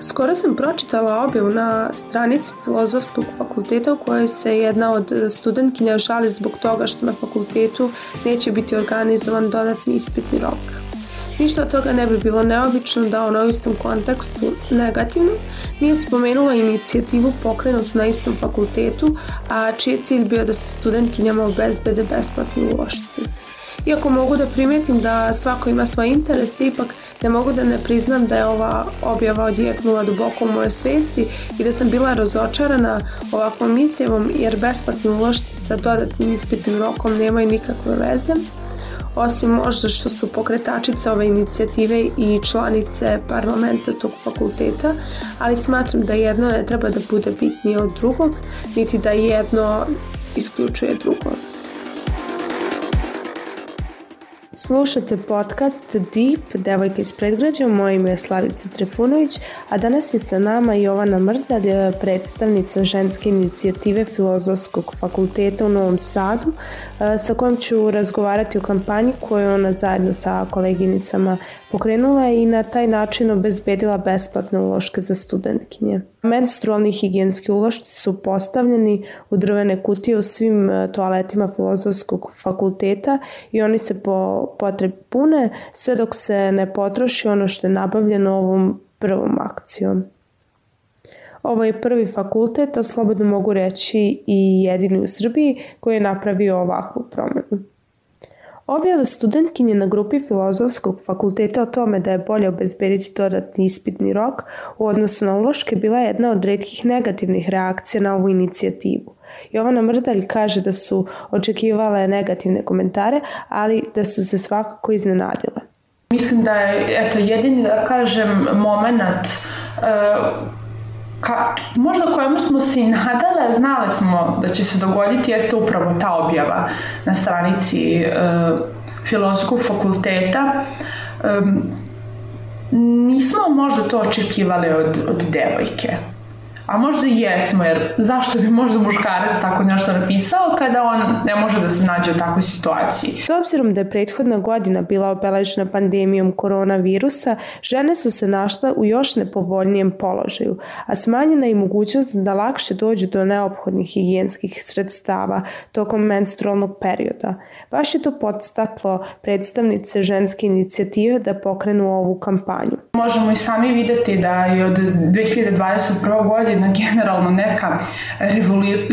Skoro sam pročitala objavu na stranici Filozofskog fakulteta u kojoj se jedna od studentkinja žali zbog toga što na fakultetu neće biti organizovan dodatni ispitni rok. Ništa od toga ne bi bilo neobično da ona u istom kontekstu negativno nije spomenula inicijativu pokrenutu na istom fakultetu, a čiji je cilj bio da se studentkinjama obezbede besplatni ulošci. Iako mogu da primetim da svako ima svoj interes, ipak ne mogu da ne priznam da je ova objava odjeknula duboko u mojoj svesti i da sam bila razočarana ovakvom izjavom jer besplatni ulošci sa dodatnim ispitnim rokom nemaju nikakve veze osim možda što su pokretačice ove inicijative i članice parlamenta tog fakulteta, ali smatram da jedno ne treba da bude bitnije od drugog, niti da jedno isključuje drugo. Slušate podcast Deep, devojka iz predgrađa, moje ime je Slavica Trifunović, a danas je sa nama Jovana Mrdalj, predstavnica ženske inicijative Filozofskog fakulteta u Novom Sadu, sa kojom ću razgovarati o kampanji koju ona zajedno sa koleginicama pokrenula i na taj način obezbedila besplatne uloške za studentkinje. Menstrualni higijenski ulošci su postavljeni u drvene kutije u svim e, toaletima filozofskog fakulteta i oni se po potrebi pune sve dok se ne potroši ono što je nabavljeno ovom prvom akcijom. Ovo je prvi fakultet, a slobodno mogu reći i jedini u Srbiji koji je napravio ovakvu promenu. Objava studentkinje na grupi Filozofskog fakulteta o tome da je bolje obezbediti dodatni ispitni rok u odnosu na uloške bila je jedna od redkih negativnih reakcija na ovu inicijativu. Jovana Mrdalj kaže da su očekivale negativne komentare, ali da su se svakako iznenadile. Mislim da je eto, jedini, da kažem, moment uh, ka, možda kojemu smo se i nadale, znali smo da će se dogoditi, jeste upravo ta objava na stranici e, filozofskog fakulteta. E, nismo možda to očekivali od, od devojke. A možda i jesmo, jer zašto bi možda muškarac tako nešto napisao kada on ne može da se nađe u takvoj situaciji? S obzirom da je prethodna godina bila obeležena pandemijom koronavirusa, žene su se našle u još nepovoljnijem položaju, a smanjena je mogućnost da lakše dođu do neophodnih higijenskih sredstava tokom menstrualnog perioda. Baš je to podstaklo predstavnice ženske inicijative da pokrenu ovu kampanju. Možemo i sami videti da je od 2021. godine jedna generalno neka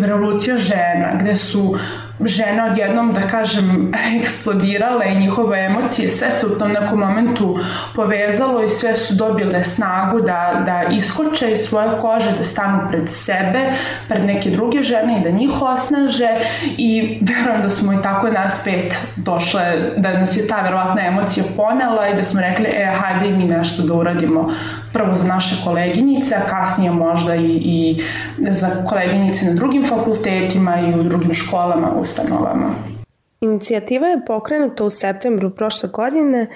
revolucija žena, gde su žene odjednom, da kažem, eksplodirale i njihove emocije, sve se u tom nekom momentu povezalo i sve su dobile snagu da, da iskoče iz svoje kože, da stanu pred sebe, pred neke druge žene i da njih osnaže. I verujem da smo i tako nas pet došle, da nas je ta verovatna emocija ponela i da smo rekli, e, hajde mi nešto da uradimo. Prvo za naše koleginice, a kasnije možda i, i za koleginice na drugim fakultetima i u drugim školama, ustanovama. Inicijativa je pokrenuta u septembru prošle godine,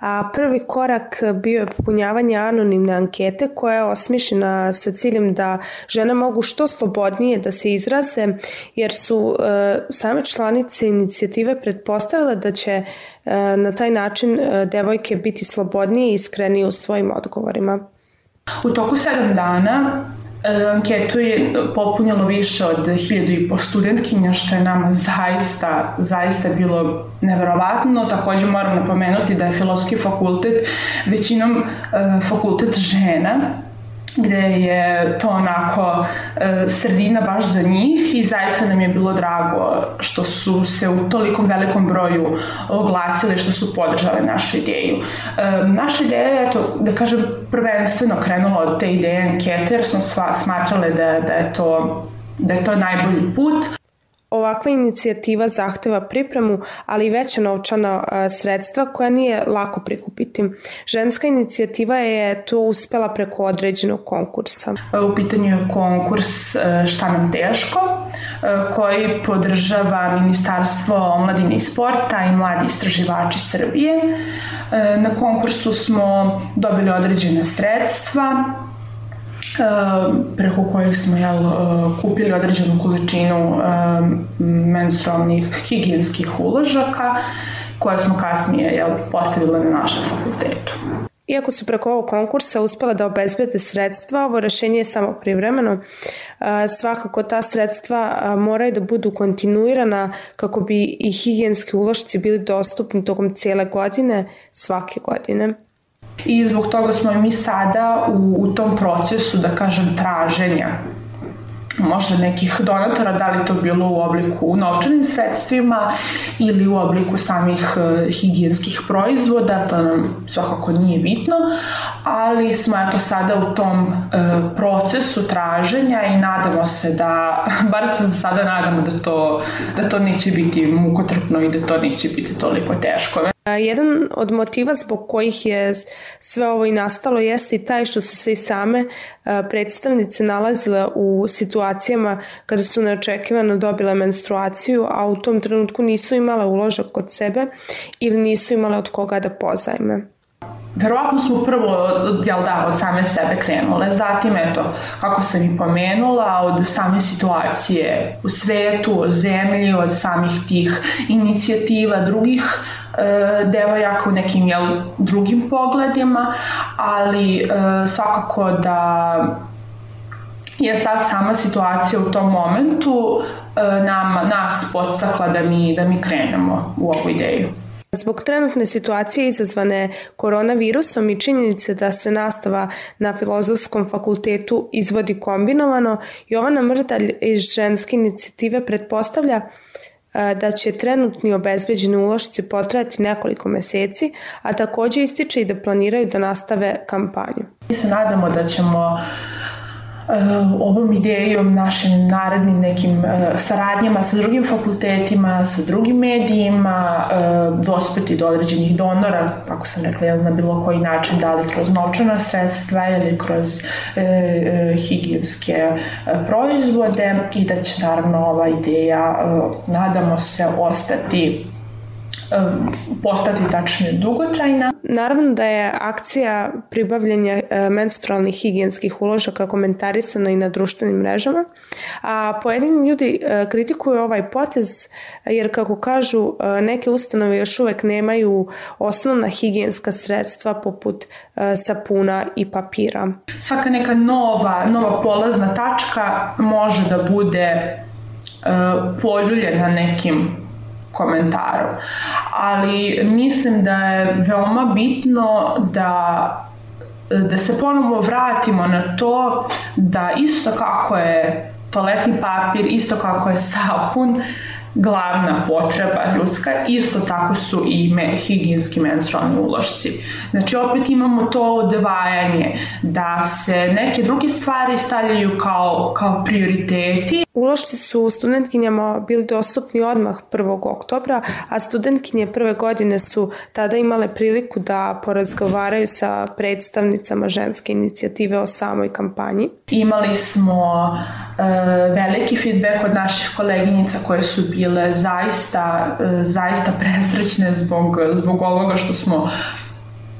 a prvi korak bio je popunjavanje anonimne ankete koja je osmišljena sa ciljem da žene mogu što slobodnije da se izraze, jer su e, same članice inicijative pretpostavile da će e, na taj način e, devojke biti slobodnije i iskrenije u svojim odgovorima. U toku sedam dana anketu je popunjalo više od hiljadu i po studentkinja, što je nama zaista, zaista bilo neverovatno. Takođe moram napomenuti da je filozofski fakultet većinom e, fakultet žena, gde je to onako e, sredina baš za njih i zaista nam je bilo drago što su se u tolikom velikom broju oglasili, što su podržale našu ideju. E, naša ideja je, eto, da kažem, prvenstveno krenula od te ideje ankete, jer smo sva, smatrale da, da je to da je to najbolji put. Ovakva inicijativa zahteva pripremu, ali i veća novčana sredstva koja nije lako prikupiti. Ženska inicijativa je to uspela preko određenog konkursa. U pitanju je konkurs e, Šta nam teško, e, koji podržava Ministarstvo omladine i sporta i mladi istraživači Srbije. E, na konkursu smo dobili određene sredstva, preko kojih smo jel, kupili određenu količinu menstrualnih higijenskih uložaka koje smo kasnije jel, postavili na našem fakultetu. Iako su preko ovog konkursa uspela da obezbede sredstva, ovo rešenje je samo privremeno. Svakako ta sredstva moraju da budu kontinuirana kako bi i higijenski ulošci bili dostupni tokom cijele godine, svake godine. I zbog toga smo mi sada u, u tom procesu, da kažem, traženja možda nekih donatora, da li to bilo u obliku novčanim sredstvima ili u obliku samih uh, higijenskih proizvoda, to nam svakako nije bitno, ali smo eto sada u tom uh, procesu traženja i nadamo se da, bar se za sada nadamo da to, da to neće biti mukotrpno i da to neće biti toliko teško. Jedan od motiva zbog kojih je sve ovo i nastalo jeste i taj što su se i same predstavnice nalazile u situacijama kada su neočekivano dobile menstruaciju, a u tom trenutku nisu imale uložak kod sebe ili nisu imale od koga da pozajme. Verovatno smo prvo, jel da, od same sebe krenule, zatim eto, kako sam i pomenula, od same situacije u svetu, od zemlji, od samih tih inicijativa drugih e, devojaka u nekim jel, drugim pogledima, ali e, svakako da je ta sama situacija u tom momentu e, nam, nas podstakla da mi, da mi krenemo u ovu ideju. Zbog trenutne situacije izazvane koronavirusom i činjenice da se nastava na filozofskom fakultetu izvodi kombinovano, Jovana Mrdalj iz ženske inicijative pretpostavlja da će trenutni obezbeđeni ulošci potrajati nekoliko meseci, a takođe ističe i da planiraju da nastave kampanju. Mi se nadamo da ćemo ovom idejom, našim narednim nekim eh, saradnjama sa drugim fakultetima, sa drugim medijima, eh, dospeti do određenih donora, ako sam rekla, na bilo koji način, da li kroz novčana sredstva ili kroz higijenske proizvode i da će naravno ova ideja, nadamo se, ostati postati tačnije dugotrajna. Naravno da je akcija pribavljanja e, menstrualnih higijenskih uložaka komentarisana i na društvenim mrežama, a pojedini ljudi e, kritikuju ovaj potez jer kako kažu e, neke ustanove još uvek nemaju osnovna higijenska sredstva poput sapuna i papira. Svaka neka nova, nova polazna tačka može da bude poljuljena nekim komentarom. Ali mislim da je veoma bitno da da se ponovo vratimo na to da isto kako je toaletni papir, isto kako je sapun, glavna potreba ljudska, isto tako su i me, higijenski menstrualni ulošci. Znači opet imamo to odvajanje da se neke druge stvari stavljaju kao, kao prioriteti. Ulošci su studentkinjama bili dostupni odmah 1. oktobra, a studentkinje prve godine su tada imale priliku da porazgovaraju sa predstavnicama ženske inicijative o samoj kampanji. Imali smo veliki feedback od naših koleginjica koje su bile zaista, e, zaista presrećne zbog, zbog ovoga što smo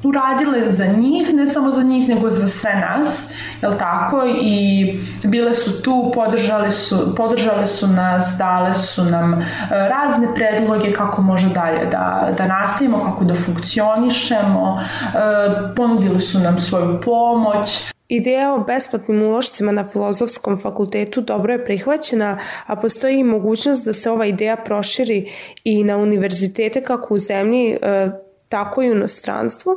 uradile za njih, ne samo za njih, nego za sve nas, jel tako? I bile su tu, podržali su, podržali su nas, dale su nam e, razne predloge kako može dalje da, da nastavimo, kako da funkcionišemo, e, ponudili su nam svoju pomoć. Ideja o besplatnim ulošcima na filozofskom fakultetu dobro je prihvaćena, a postoji i mogućnost da se ova ideja proširi i na univerzitete kako u zemlji, e, tako i u inostranstvu,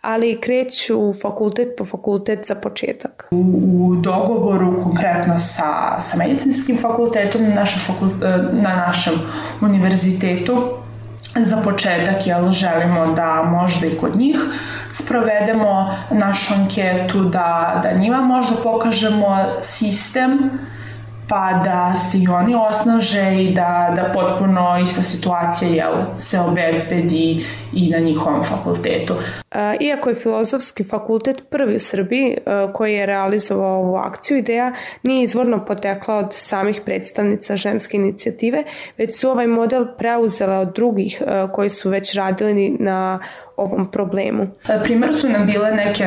ali kreću fakultet po fakultet za početak. U, u dogovoru konkretno sa, sa medicinskim fakultetom na našem, fakult, na našem univerzitetu za početak jel, želimo da možda i kod njih sprovedemo našu anketu, da, da njima možda pokažemo sistem pa da se i oni osnaže i da, da potpuno ista situacija jel, se obezbedi i na njihovom fakultetu. Iako je filozofski fakultet prvi u Srbiji koji je realizovao ovu akciju, ideja nije izvorno potekla od samih predstavnica ženske inicijative, već su ovaj model preuzele od drugih koji su već radili na ovom problemu. Primer su nam bile neke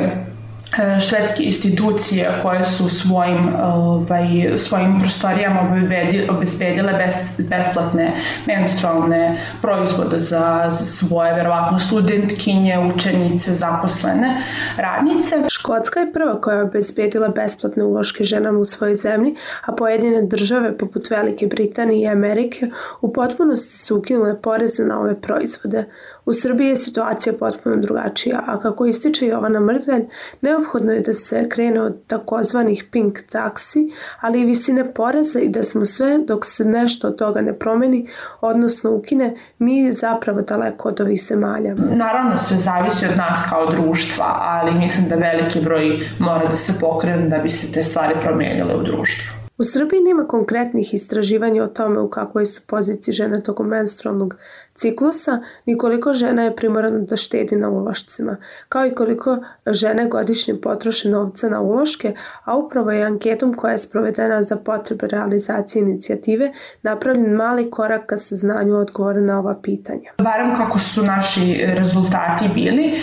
švedske institucije koje su svojim, ovaj, svojim prostorijama obezbedile bes, besplatne menstrualne proizvode za svoje, verovatno, studentkinje, učenice, zaposlene radnice. Škotska je prva koja je obezbedila besplatne uloške ženama u svojoj zemlji, a pojedine države, poput Velike Britanije i Amerike, u potpunosti su ukinule poreze na ove proizvode. U Srbiji je situacija potpuno drugačija, a kako ističe Jovana Mrdelj, neophodno je da se krene od takozvanih pink taksi, ali i visine poreza i da smo sve, dok se nešto od toga ne promeni, odnosno ukine, mi zapravo daleko od ovih zemalja. Naravno, sve zavisi od nas kao društva, ali mislim da veliki broj mora da se pokrene da bi se te stvari promenile u društvu. U Srbiji nema konkretnih istraživanja o tome u kakvoj su poziciji žene tokom menstrualnog ciklusa, ni koliko žena je primorana da štedi na ulošcima, kao i koliko žene godišnje potroše novca na uloške, a upravo je anketom koja je sprovedena za potrebe realizacije inicijative napravljen mali korak ka saznanju odgovora na ova pitanja. Barem kako su naši rezultati bili, e,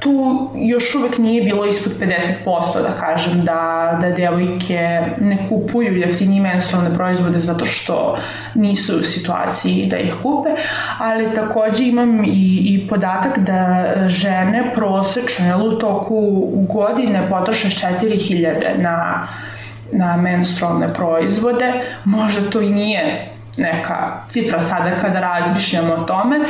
tu još uvek nije bilo ispod 50% da kažem da, da devojke ne kupuju jeftinije menstrualne proizvode zato što nisu u situaciji da ih kupe, ali takođe imam i, i podatak da žene prosečno u toku godine potroše 4000 na, na menstrualne proizvode. Možda to i nije neka cifra sada kada razmišljamo o tome,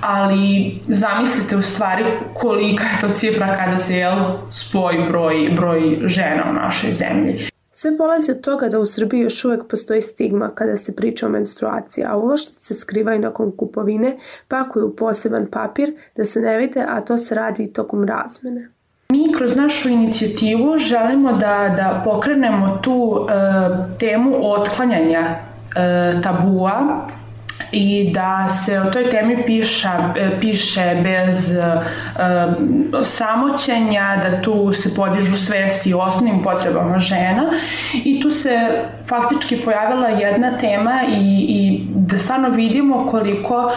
ali zamislite u stvari kolika je to cifra kada se jel, spoji broj, broj žena u našoj zemlji. Sve polazi od toga da u Srbiji još uvek postoji stigma kada se priča o menstruaciji, a ulošnice skrivaju nakon kupovine, pakuju u poseban papir da se ne vide, a to se radi i tokom razmene. Mi kroz našu inicijativu želimo da, da pokrenemo tu e, temu otklanjanja e, tabua i da se o toj temi piša, e, piše bez uh, samoćenja, da tu se podižu svesti o osnovnim potrebama žena. I tu se faktički pojavila jedna tema i, i da stvarno vidimo koliko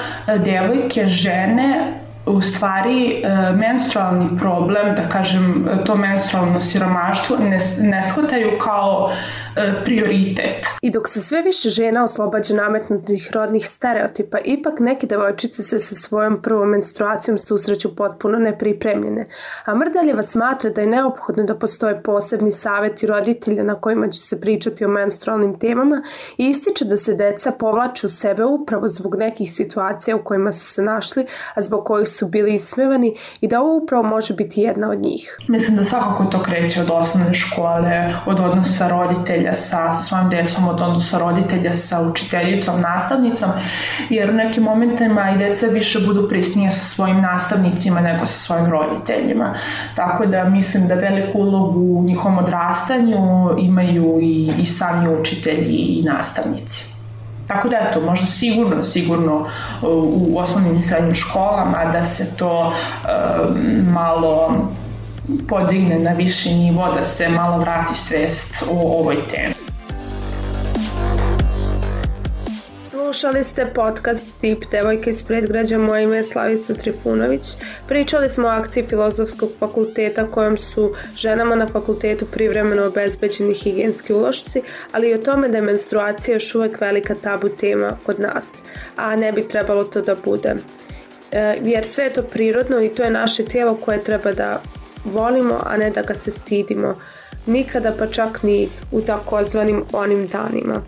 devojke, žene u stvari menstrualni problem, da kažem to menstrualno siromaštvo ne, ne shvataju kao E, prioritet. I dok se sve više žena oslobađa nametnutih rodnih stereotipa, ipak neke devojčice se sa svojom prvom menstruacijom susreću potpuno nepripremljene. A Mrdaljeva smatra da je neophodno da postoje posebni saveti roditelja na kojima će se pričati o menstrualnim temama i ističe da se deca povlaču sebe upravo zbog nekih situacija u kojima su se našli, a zbog kojih su bili ismevani i da ovo upravo može biti jedna od njih. Mislim da svakako to kreće od osnovne škole, od odnosa roditelja sa, sa svojim decom, od odnosa roditelja sa učiteljicom, nastavnicom, jer u nekim momentima i deca više budu prisnije sa svojim nastavnicima nego sa svojim roditeljima. Tako da mislim da veliku ulogu u njihovom odrastanju imaju i, i sami učitelji i nastavnici. Tako da eto, možda sigurno, sigurno u osnovnim i srednjim školama da se to uh, malo podigne na viši nivo, da se malo vrati svest o ovoj temi. Slušali ste podcast Tip Devojke iz predgrađa, moje ime je Slavica Trifunović. Pričali smo o akciji Filozofskog fakulteta kojom su ženama na fakultetu privremeno obezbeđeni higijenski ulošci, ali i o tome da je menstruacija još uvek velika tabu tema kod nas, a ne bi trebalo to da bude. E, jer sve je to prirodno i to je naše tijelo koje treba da volimo, a ne da ga se stidimo. Nikada pa čak ni u takozvanim onim danima.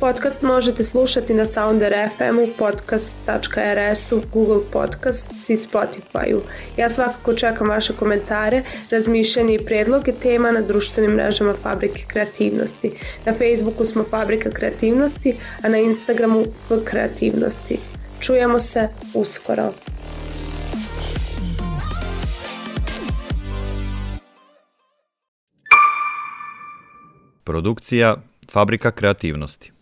Podcast možete slušati na Sounder FM-u, podcast.rs-u, Google Podcasts i Spotify-u. Ja svakako čekam vaše komentare, razmišljanje i predloge tema na društvenim mrežama Fabrike kreativnosti. Na Facebooku smo Fabrika kreativnosti, a na Instagramu F kreativnosti. Čujemo se uskoro. Produkcija Fabrika kreativnosti